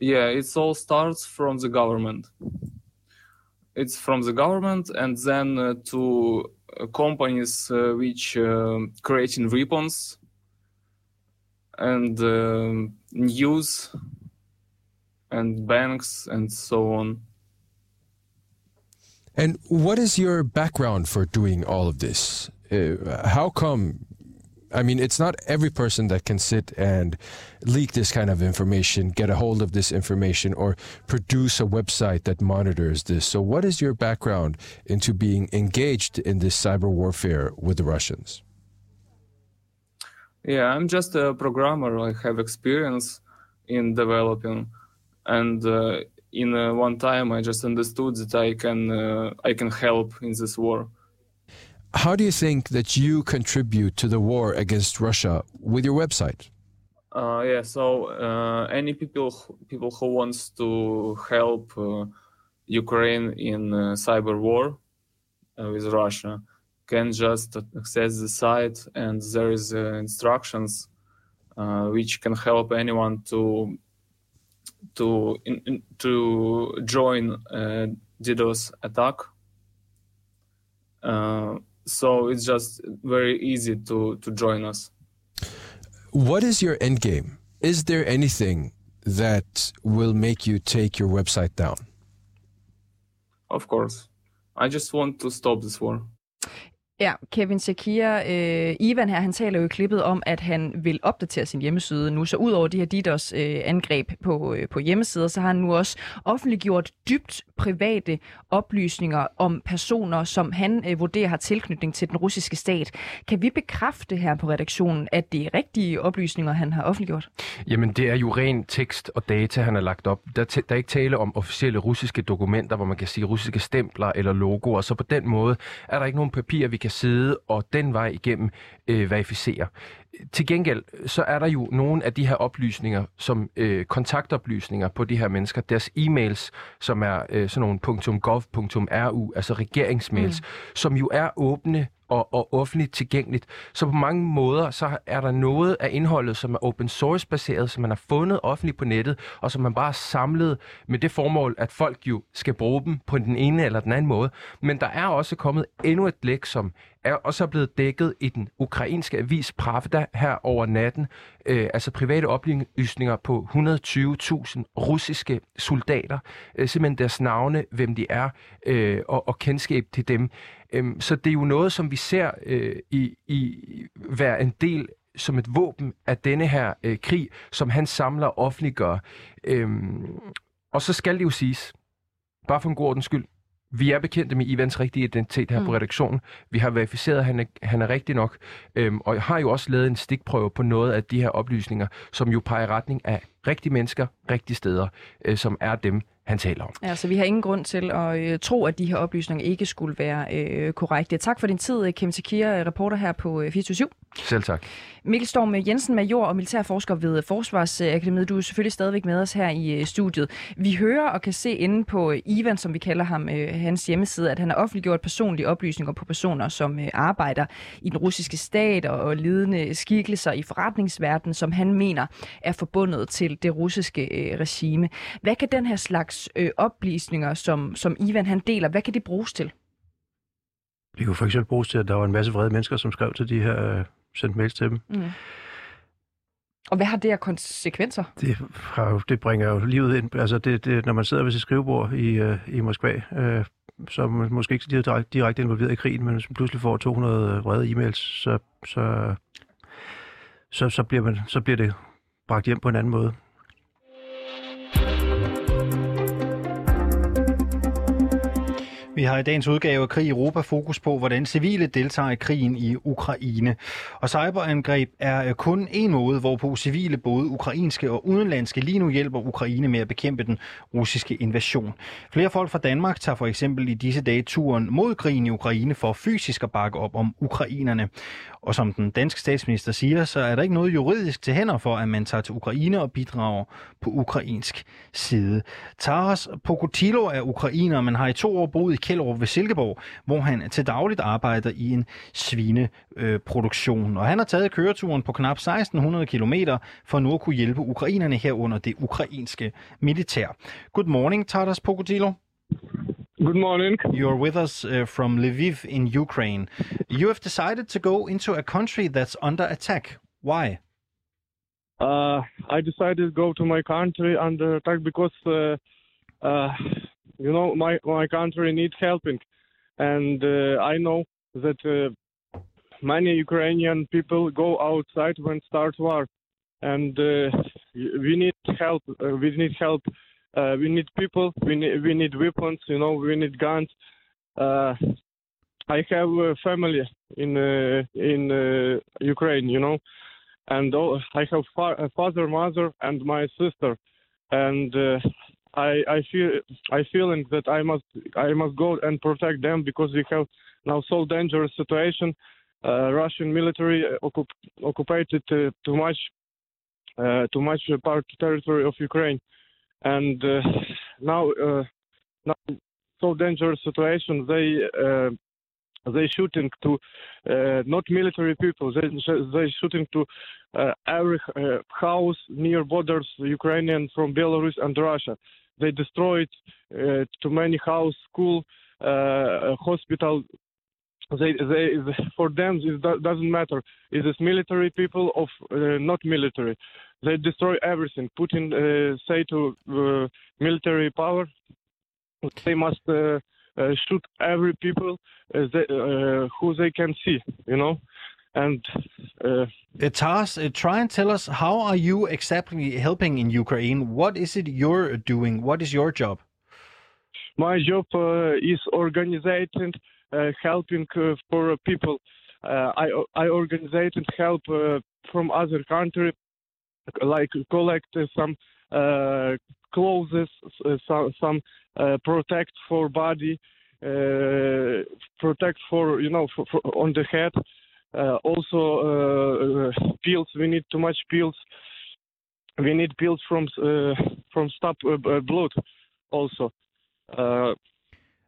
Yeah, it all starts from the government. It's from the government, and then uh, to uh, companies uh, which uh, creating weapons and news and banks and so on. And what is your background for doing all of this? Uh, how come? I mean, it's not every person that can sit and leak this kind of information, get a hold of this information, or produce a website that monitors this. So, what is your background into being engaged in this cyber warfare with the Russians? Yeah, I'm just a programmer. I have experience in developing, and uh, in uh, one time I just understood that I can uh, I can help in this war. How do you think that you contribute to the war against Russia with your website? Uh, yeah, so uh, any people people who wants to help uh, Ukraine in uh, cyber war uh, with Russia can just access the site, and there is uh, instructions uh, which can help anyone to to in, in- to join uh, DDoS attack. Uh, so it's just very easy to to join us. What is your end game? Is there anything that will make you take your website down? Of course. I just want to stop this war. Ja, Kevin Shakir, øh, Ivan her, han taler jo i klippet om, at han vil opdatere sin hjemmeside nu. Så udover de her DDoS-angreb øh, på, øh, på hjemmesider, så har han nu også offentliggjort dybt private oplysninger om personer, som han øh, vurderer har tilknytning til den russiske stat. Kan vi bekræfte her på redaktionen, at det er rigtige oplysninger, han har offentliggjort? Jamen, det er jo ren tekst og data, han har lagt op. Der, der er ikke tale om officielle russiske dokumenter, hvor man kan sige russiske stempler eller logoer. Så på den måde er der ikke nogen papir, vi kan sidde og den vej igennem øh, verificere. Til gengæld, så er der jo nogle af de her oplysninger, som øh, kontaktoplysninger på de her mennesker, deres e-mails, som er øh, sådan nogle .gov.ru, altså regeringsmails, mm. som jo er åbne og, og offentligt tilgængeligt. Så på mange måder, så er der noget af indholdet, som er open source baseret, som man har fundet offentligt på nettet, og som man bare har samlet med det formål, at folk jo skal bruge dem på den ene eller den anden måde. Men der er også kommet endnu et læk, som er også blevet dækket i den ukrainske avis Pravda her over natten. Øh, altså private oplysninger på 120.000 russiske soldater. Øh, simpelthen deres navne, hvem de er, øh, og, og kendskab til dem. Øh, så det er jo noget, som vi ser øh, i, i være en del som et våben af denne her øh, krig, som han samler og offentliggør. Øh, og så skal det jo siges, bare for en god ordens skyld, vi er bekendte med Ivans rigtige identitet her mm. på redaktionen. Vi har verificeret, at han er, han er rigtig nok. Øhm, og har jo også lavet en stikprøve på noget af de her oplysninger, som jo peger retning af rigtige mennesker, rigtige steder, øh, som er dem, han taler om. Ja, så vi har ingen grund til at øh, tro, at de her oplysninger ikke skulle være øh, korrekte. Tak for din tid, Kim Tekir, reporter her på øh, 24 Selv tak. Mikkel Storm Jensen, major og militærforsker ved Forsvarsakademiet. Du er selvfølgelig stadigvæk med os her i øh, studiet. Vi hører og kan se inde på øh, Ivan, som vi kalder ham, øh, hans hjemmeside, at han har offentliggjort personlige oplysninger på personer, som arbejder i den russiske stat og ledende skikkelser i forretningsverdenen, som han mener er forbundet til det russiske regime. Hvad kan den her slags oplysninger, som, som Ivan han deler, hvad kan det bruges til? Det kunne for eksempel bruges til, at der var en masse vrede mennesker, som skrev til de her sendt mails til dem. Mm. Og hvad har det af konsekvenser? Det, har, det bringer jo livet ind. Altså, det, det, når man sidder ved sit skrivebord i, uh, i Moskva, uh, som måske ikke er direkte, direkte involveret i krigen, men som pludselig får 200 vrede e-mails, så, så, så, så, bliver man, så bliver det bragt hjem på en anden måde. Vi har i dagens udgave af Krig i Europa fokus på, hvordan civile deltager i krigen i Ukraine. Og cyberangreb er øh, kun en måde, hvorpå civile, både ukrainske og udenlandske, lige nu hjælper Ukraine med at bekæmpe den russiske invasion. Flere folk fra Danmark tager for eksempel i disse dage turen mod krigen i Ukraine for fysisk at bakke op om ukrainerne. Og som den danske statsminister siger, så er der ikke noget juridisk til hænder for, at man tager til Ukraine og bidrager på ukrainsk side. Taras Pokotilo er ukrainer, men har i to år boet i Kjellerup ved Silkeborg, hvor han til dagligt arbejder i en svineproduktion. Og han har taget køreturen på knap 1600 km for nu at kunne hjælpe ukrainerne herunder det ukrainske militær. Good morning, Taras Pokotilo. Good morning. You're with us uh, from Lviv in Ukraine. You have decided to go into a country that's under attack. Why? Uh, I decided to go to my country under attack because, uh, uh you know, my, my country needs helping. And uh, I know that uh, many Ukrainian people go outside when start war. And we need help. we need help uh, we need people. We need we need weapons. You know, we need guns. Uh, I have a family in uh, in uh, Ukraine. You know, and all, I have fa- father, mother, and my sister, and uh, I I feel I feeling that I must I must go and protect them because we have now so dangerous situation. Uh, Russian military occup- occupied too much too much part territory of Ukraine and uh, now uh, now so dangerous situation they uh, they shooting to uh, not military people they they shooting to uh, every uh, house near borders ukrainian from belarus and russia they destroyed too many house school hospital they, they, for them it doesn't matter is this military people of not military they destroy everything. Putin uh, say to uh, military power, they must uh, uh shoot every people uh, they, uh, who they can see, you know. And uh, Tars, try and tell us how are you exactly helping in Ukraine? What is it you're doing? What is your job? My job is organizing, helping for people. I I organize and help from other country like collect some uh, clothes, some, some uh, protect for body, uh, protect for you know for, for on the head. Also pills. We need too much pills. We need pills from from stop blood. Also,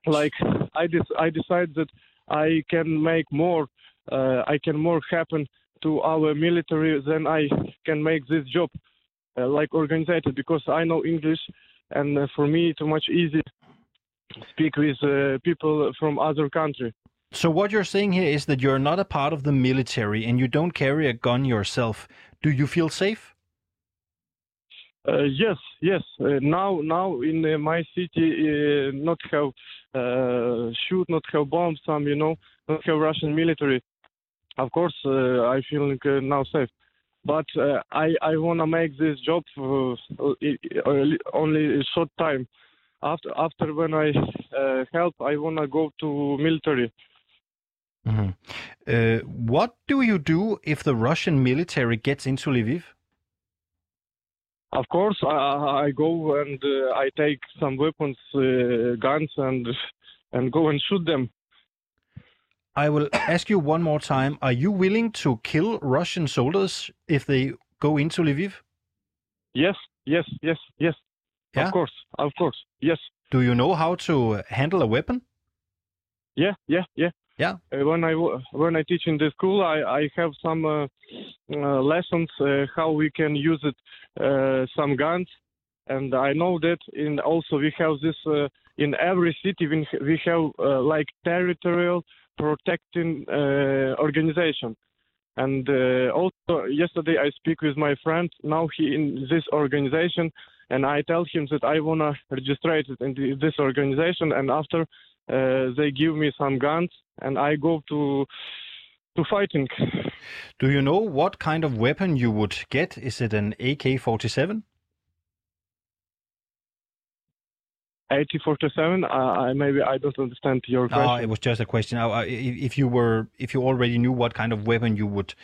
like I, I decided that I can make more. Uh, I can more happen to our military than I can make this job uh, like organized because I know English and uh, for me it's much easy speak with uh, people from other country. So what you're saying here is that you're not a part of the military and you don't carry a gun yourself. Do you feel safe? Uh, yes, yes. Uh, now, now in uh, my city, uh, not have uh, shoot, not have bombs, some you know, not have Russian military. Of course, uh, I feel now safe. But I I wanna make this job only a short time. After after when I help, I wanna go to military. Mhm. Uh, what do you do if the Russian military gets into Lviv? Of course, I, I go and uh, I take some weapons, uh, guns, and and go and shoot them. I will ask you one more time. Are you willing to kill Russian soldiers if they go into Lviv? Yes, yes, yes, yes. Yeah? Of course, of course. Yes. Do you know how to handle a weapon? Yeah, yeah, yeah. Yeah. Uh, when I when I teach in the school, I I have some uh, uh, lessons uh, how we can use it, uh, some guns, and I know that in also we have this uh, in every city we we have like territorial protecting organization. And also yesterday I speak with my friend. Now he in this organization, and I tell him that I wanna register it in this organization. And after uh, they give me some guns, and I go to to fighting. Do you know what kind of weapon you would get? Is it an AK-47? AK-47. Uh, I maybe I don't understand your question. No, it was just a question. Uh, If if you were, if you already knew what kind of weapon you would,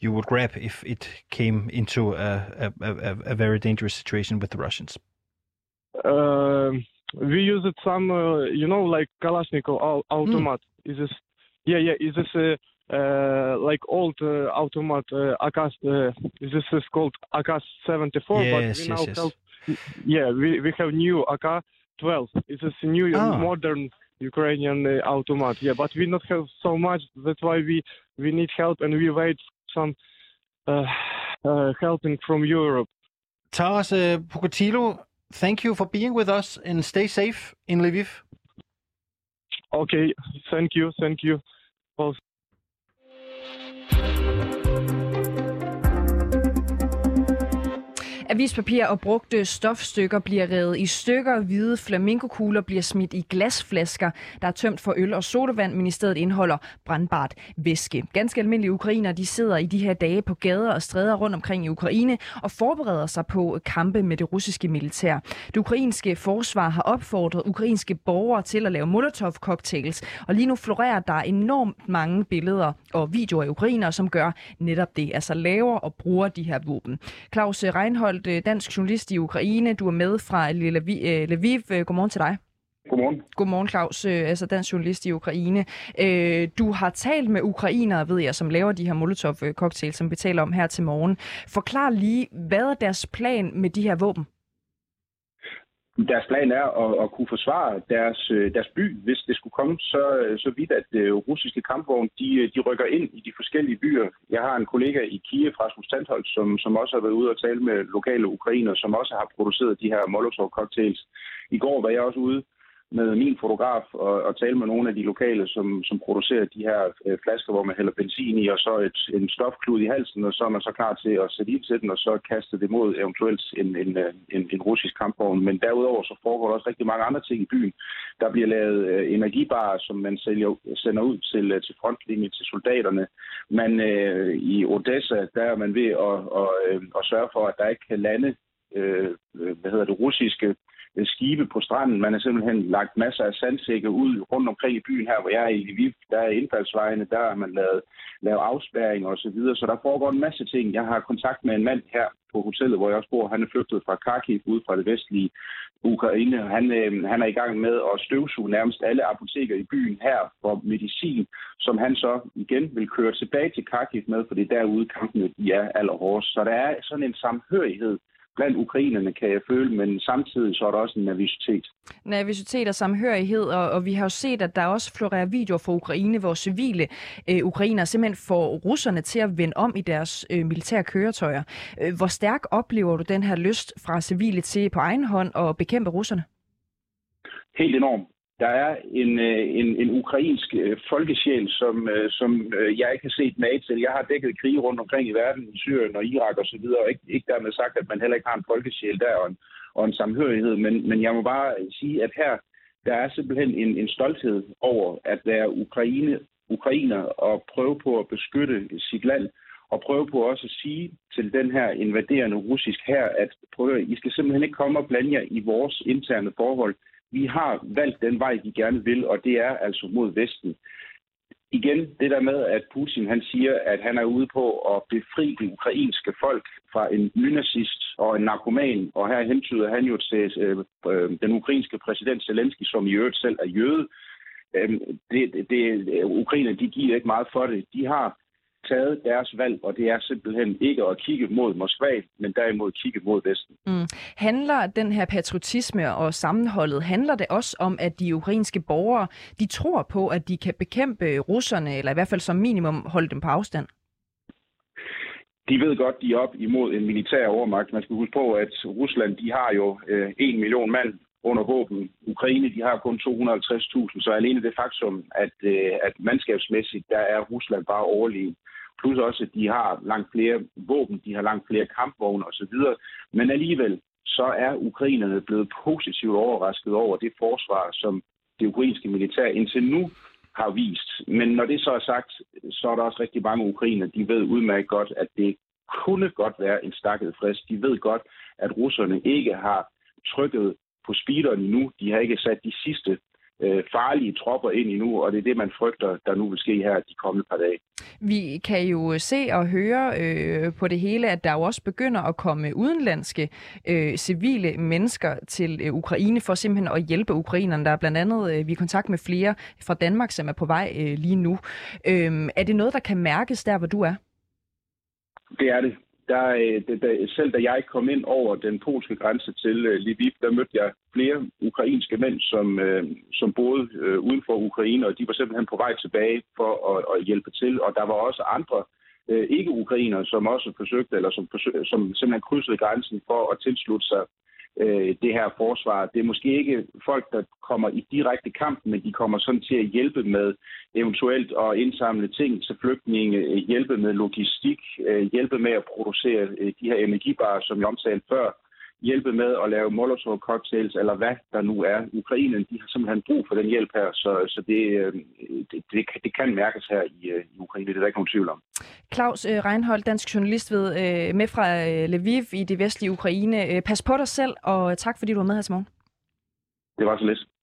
you would grab if it came into a a, a, a very dangerous situation with the Russians. Um we use it some, uh, you know, like Kalashnikov au- automat. Is this? Yeah, yeah. Is this uh, uh, like old uh, automat uh, AK? Uh, this is called AK-74? Yes, but we yes, now yes. have, yeah, we we have new AK-12. Is this a new Ah. modern Ukrainian uh, automat? Yeah, but we not have so much. That's why we we need help and we wait some uh, uh, helping from Europe. Taras uh, thank you for being with us and stay safe in Lviv. Okay, thank you, thank you. Also. Avispapir og brugte stofstykker bliver revet i stykker. Hvide flamingokugler bliver smidt i glasflasker, der er tømt for øl og sodavand, men i stedet indeholder brandbart væske. Ganske almindelige ukrainer de sidder i de her dage på gader og stræder rundt omkring i Ukraine og forbereder sig på kampe med det russiske militær. Det ukrainske forsvar har opfordret ukrainske borgere til at lave molotov-cocktails, og lige nu florerer der enormt mange billeder og videoer af ukrainere, som gør netop det, altså laver og bruger de her våben. Claus Reinhold øh, dansk journalist i Ukraine, du er med fra Lviv. øh. Øh, Godmorgen til dig. Godmorgen. Godmorgen, Claus, altså dansk journalist i Ukraine. Du har talt med ukrainere, ved jeg, som laver de her Molotov-cocktails, som vi taler om her til morgen. Forklar lige, hvad er deres plan med de her våben? Deres plan er at, at kunne forsvare deres, øh, deres by, hvis det skulle komme så, øh, så vidt, at øh, russiske kampvogne de, de rykker ind i de forskellige byer. Jeg har en kollega i Kiev, Rasmus Tandholt, som, som også har været ude og tale med lokale ukrainer, som også har produceret de her Molotov-cocktails. I går var jeg også ude med min fotograf og, og tale med nogle af de lokale, som, som producerer de her øh, flasker, hvor man hælder benzin i, og så et, en stofklud i halsen, og så er man så klar til at sætte ild til den, og så kaste det mod eventuelt en, en, øh, en, en russisk kampvogn. Men derudover så foregår der også rigtig mange andre ting i byen. Der bliver lavet øh, energibarer, som man sælger, sender ud til, øh, til frontlinjen, til soldaterne. Man øh, i Odessa, der er man ved at, og, øh, at sørge for, at der ikke kan lande øh, øh hvad hedder det, russiske Øh, skibe på stranden. Man har simpelthen lagt masser af sandsække ud rundt omkring i byen her, hvor jeg er i Lviv. Der er indfaldsvejene, der har man lavet, lavet afspærring og så videre. Så der foregår en masse ting. Jeg har kontakt med en mand her på hotellet, hvor jeg også bor. Han er flygtet fra Kharkiv ud fra det vestlige Ukraine. Han, øh, han er i gang med at støvsuge nærmest alle apoteker i byen her for medicin, som han så igen vil køre tilbage til Kharkiv med, for det er derude kampene de er allerhårdest. Så der er sådan en samhørighed blandt ukrainerne, kan jeg føle, men samtidig så er der også en nervøsitet. Nervøsitet og samhørighed, og, og vi har jo set, at der også florerer videoer fra Ukraine, hvor civile øh, ukrainer simpelthen får russerne til at vende om i deres øh, militære køretøjer. Øh, hvor stærk oplever du den her lyst fra civile til på egen hånd at bekæmpe russerne? Helt enormt. Der er en, øh, en, en ukrainsk øh, folkesjæl, som, øh, som jeg ikke har set mage til. Jeg har dækket krige rundt omkring i verden, i Syrien og Irak osv., og, og ikke, ikke dermed sagt, at man heller ikke har en folkesjæl der og en, og en samhørighed. Men, men jeg må bare sige, at her der er simpelthen en, en stolthed over at være Ukraine, ukrainer og prøve på at beskytte sit land og prøve på også at sige til den her invaderende russisk her, at prøv, I skal simpelthen ikke komme og blande jer i vores interne forhold vi har valgt den vej, vi gerne vil, og det er altså mod Vesten. Igen, det der med, at Putin han siger, at han er ude på at befri det ukrainske folk fra en nynazist og en narkoman, og her hentyder han jo til øh, øh den ukrainske præsident Zelensky, som i øvrigt selv er jøde. Øh, det, det, Ukraine, de giver ikke meget for det. De har taget deres valg, og det er simpelthen ikke at kigge mod Moskva, men derimod kigge mod Vesten. Mm. Handler den her patriotisme og sammenholdet, handler det også om, at de ukrainske borgere, de tror på, at de kan bekæmpe russerne, eller i hvert fald som minimum holde dem på afstand? De ved godt, de er op imod en militær overmagt. Man skal huske på, at Rusland de har jo øh, en million mand under våben. Ukraine de har kun 250.000, så alene det faktum, at, øh, at mandskabsmæssigt, der er Rusland bare overlegen. Plus også, at de har langt flere våben, de har langt flere kampvogne osv. Men alligevel, så er ukrainerne blevet positivt overrasket over det forsvar, som det ukrainske militær indtil nu har vist. Men når det så er sagt, så er der også rigtig mange ukrainer, de ved udmærket godt, at det kunne godt være en stakket frist. De ved godt, at russerne ikke har trykket på speederen endnu. De har ikke sat de sidste øh, farlige tropper ind endnu, og det er det, man frygter, der nu vil ske her de kommende par dage. Vi kan jo se og høre øh, på det hele, at der jo også begynder at komme udenlandske øh, civile mennesker til øh, Ukraine for simpelthen at hjælpe ukrainerne. Der er blandt andet, øh, vi er i kontakt med flere fra Danmark, som er på vej øh, lige nu. Øh, er det noget, der kan mærkes der, hvor du er? Det er det der, øh, der, der, selv da jeg kom ind over den polske grænse til øh, Lviv, der mødte jeg flere ukrainske mænd, som, øh, som boede øh, uden for Ukraine, og de var simpelthen på vej tilbage for at, at hjælpe til. Og der var også andre ikke-ukrainere, som også forsøgte, eller som, forsøg, som simpelthen krydsede grænsen for at tilslutte sig øh, det her forsvar. Det er måske ikke folk, der kommer i direkte kamp, men de kommer sådan til at hjælpe med eventuelt at indsamle ting til flygtninge, øh, hjælpe med logistik, øh, hjælpe med at producere øh, de her energibarer, som jeg omtalte før, hjælpe med at lave molotov cocktails eller hvad der nu er. Ukraine de har simpelthen brug for den hjælp her, så, så det, det, det, det kan mærkes her i, i Ukraine, det er der ikke nogen tvivl om. Claus Reinhold, dansk journalist ved, med fra Lviv i det vestlige Ukraine. Pas på dig selv, og tak fordi du var med her til morgen. Det var så lidt.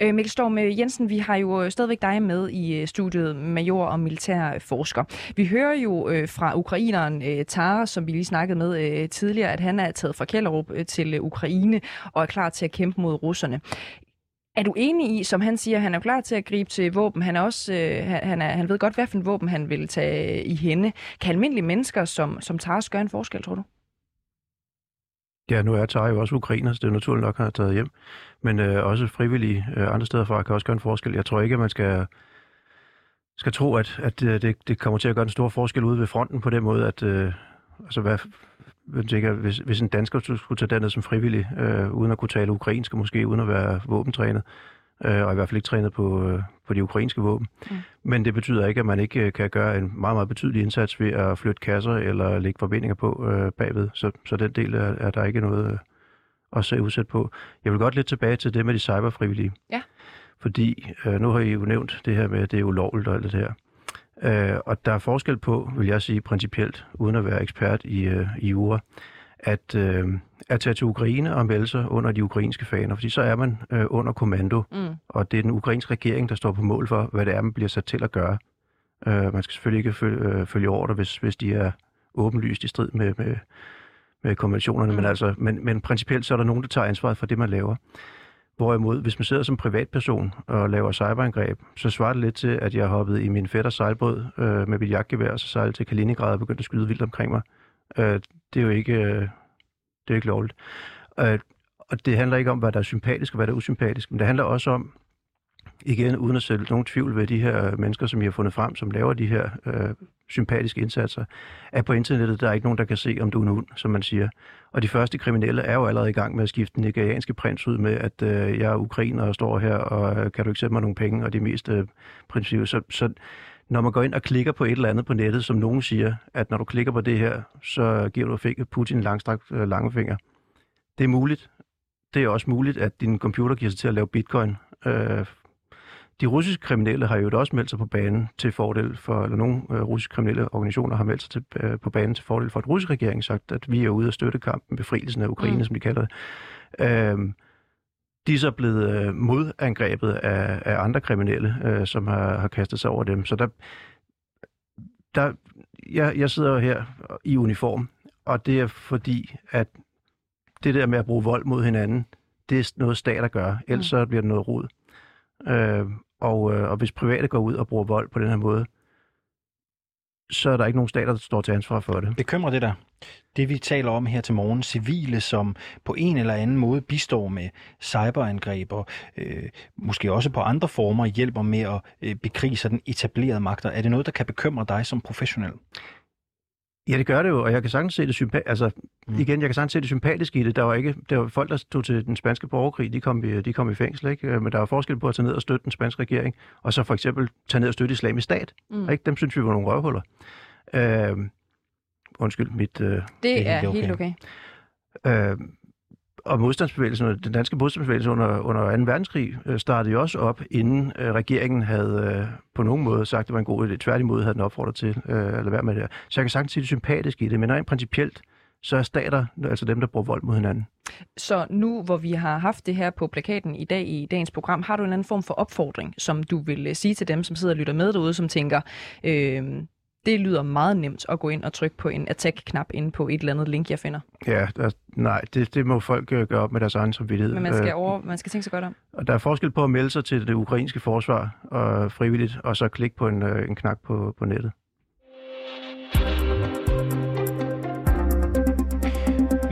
Øh, Mikkel Storm øh, Jensen, vi har jo øh, stadigvæk dig med i øh, studiet, major og militær forsker. Vi hører jo øh, fra ukraineren øh, Tara, som vi lige snakkede med øh, tidligere, at han er taget fra Kjellerup øh, til øh, Ukraine og er klar til at kæmpe mod russerne. Er du enig i, som han siger, han er klar til at gribe til våben, han, er også, øh, han, er, han ved godt, hvad for en våben han vil tage i hende. Kan almindelige mennesker som, som Taras gøre en forskel, tror du? Ja, nu er Tara jo også ukrainer, så det er naturligt nok, at han har taget hjem. Men øh, også frivillige øh, andre steder fra kan også gøre en forskel. Jeg tror ikke, at man skal, skal tro, at, at det, det kommer til at gøre en stor forskel ude ved fronten på den måde, at øh, altså, hvad, jeg tænker, hvis, hvis en dansker skulle tage derned som frivillig, øh, uden at kunne tale ukrainsk, måske uden at være våbentrænet, øh, og i hvert fald ikke trænet på, øh, på de ukrainske våben. Mm. Men det betyder ikke, at man ikke øh, kan gøre en meget, meget betydelig indsats ved at flytte kasser eller lægge forbindinger på øh, bagved. Så, så den del er, er der ikke noget øh, at se udsat på. Jeg vil godt lidt tilbage til det med de cyberfrivillige. Ja. Fordi øh, nu har I jo nævnt det her med, at det er ulovligt og alt det her. Øh, og der er forskel på, vil jeg sige principielt, uden at være ekspert i, øh, i jura, at, øh, at tage til Ukraine og melde sig under de ukrainske faner, fordi så er man øh, under kommando, mm. og det er den ukrainske regering, der står på mål for, hvad det er, man bliver sat til at gøre. Øh, man skal selvfølgelig ikke følge, øh, følge ordre, hvis, hvis de er åbenlyst i strid med, med, med konventionerne, mm. men, altså, men, men principielt så er der nogen, der tager ansvaret for det, man laver. Hvorimod, hvis man sidder som privatperson og laver cyberangreb, så svarer det lidt til, at jeg hoppede i min fætters sejlbåd øh, med mit jagtgevær, og så sejlede til Kaliningrad og begyndte at skyde vildt omkring mig Øh, det er jo ikke, øh, det er ikke lovligt. Øh, og det handler ikke om, hvad der er sympatisk og hvad der er usympatisk, men det handler også om, igen uden at sætte nogen tvivl ved de her mennesker, som I har fundet frem, som laver de her øh, sympatiske indsatser, at på internettet der er ikke nogen, der kan se, om du er en hund, som man siger. Og de første kriminelle er jo allerede i gang med at skifte den nigerianske prins ud med, at øh, jeg er ukrainer og står her, og øh, kan du ikke sætte mig nogle penge, og de mest øh, princippet. Så, så når man går ind og klikker på et eller andet på nettet, som nogen siger, at når du klikker på det her, så giver du Putin en langstrakt øh, langefinger. Det er muligt. Det er også muligt, at din computer giver sig til at lave bitcoin. Øh, de russiske kriminelle har jo også meldt sig på banen til fordel for, eller nogle øh, russiske kriminelle organisationer har meldt sig til, øh, på banen til fordel for et russisk regering, sagt, at vi er ude af støtte kampen, befrielsen af Ukraine, mm. som de kalder det. Øh, de er så blevet øh, modangrebet af, af andre kriminelle, øh, som har, har kastet sig over dem. Så der, der jeg, jeg sidder her i uniform, og det er fordi, at det der med at bruge vold mod hinanden, det er noget stater gør, ellers mm. så bliver det noget rod. Øh, og, øh, og hvis private går ud og bruger vold på den her måde, så er der ikke nogen stater, der står til ansvar for det. Bekymrer det der? Det vi taler om her til morgen, civile, som på en eller anden måde bistår med cyberangreb og øh, måske også på andre former hjælper med at øh, bekrige den etablerede magter. Er det noget, der kan bekymre dig som professionel? Ja, det gør det jo, og jeg kan sagtens se det sympatisk. Altså, mm. igen, jeg kan sagtens se det sympatiske i det. Der var ikke, der var folk, der stod til den spanske borgerkrig, de kom i, de kom i fængsel, ikke? Øh, men der var forskel på at tage ned og støtte den spanske regering, og så for eksempel tage ned og støtte islamisk stat. Mm. Ikke? Dem synes vi var nogle røvhuller. Øh, undskyld, mit... Øh, det, det er okay. helt okay. Øh, og modstandsbevægelsen, den danske modstandsbevægelse under, under 2. verdenskrig øh, startede jo også op, inden øh, regeringen havde øh, på nogen måde sagt, at det var en god idé. Tværtimod havde den opfordret til øh, at lade være med det. Så jeg kan sagtens sige det sympatisk i det, men rent principielt, så er stater altså dem, der bruger vold mod hinanden. Så nu, hvor vi har haft det her på plakaten i dag i dagens program, har du en anden form for opfordring, som du vil øh, sige til dem, som sidder og lytter med derude, som tænker, øh, det lyder meget nemt at gå ind og trykke på en attack-knap inde på et eller andet link, jeg finder. Ja, der, nej, det, det må folk øh, gøre op med deres egen samvittighed. Men man skal, øh, over, man skal tænke sig godt om. Og der er forskel på at melde sig til det ukrainske forsvar og frivilligt, og så klikke på en, øh, en knap på, på nettet.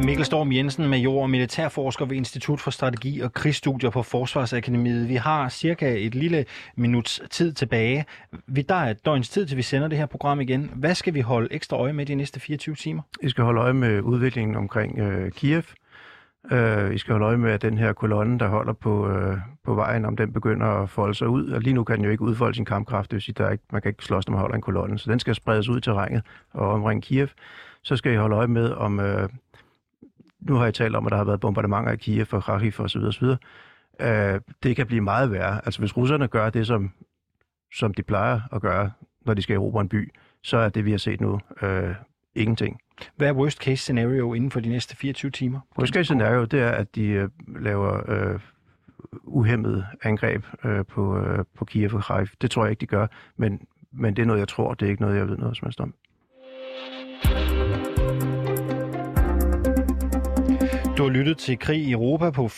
Mikkel Storm Jensen, major og militærforsker ved Institut for Strategi og Krigsstudier på Forsvarsakademiet. Vi har cirka et lille minuts tid tilbage. Vi der er et døgns tid, til vi sender det her program igen. Hvad skal vi holde ekstra øje med de næste 24 timer? Vi skal holde øje med udviklingen omkring øh, Kiev. Øh, vi skal holde øje med, at den her kolonne, der holder på, øh, på vejen, om den begynder at folde sig ud. Og lige nu kan den jo ikke udfolde sin kampkraft, det vil sige, der er ikke, man kan ikke slås, når man holder en kolonne. Så den skal spredes ud til terrænet og omringe Kiev. Så skal I holde øje med, om... Øh, nu har jeg talt om, at der har været bombardementer i Kiev og Kharkiv og så videre, så videre. Øh, det kan blive meget værre. Altså hvis russerne gør det, som, som de plejer at gøre, når de skal erobre en by, så er det, vi har set nu, øh, ingenting. Hvad er worst case scenario inden for de næste 24 timer? Worst case scenario, det er, at de øh, laver øh, uhemmet angreb øh, på, øh, på Kiev og Kharkiv. Det tror jeg ikke, de gør, men, men det er noget, jeg tror. Det er ikke noget, jeg ved noget som helst om. Du har lyttet til Krig i Europa på 24-7.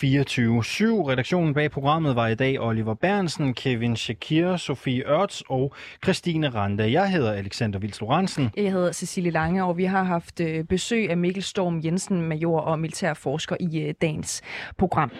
Redaktionen bag programmet var i dag Oliver Bernsen, Kevin Shakir, Sofie Ørts og Christine Randa. Jeg hedder Alexander Vils Lorentzen. Jeg hedder Cecilie Lange, og vi har haft øh, besøg af Mikkel Storm Jensen, major og militærforsker i øh, dagens program.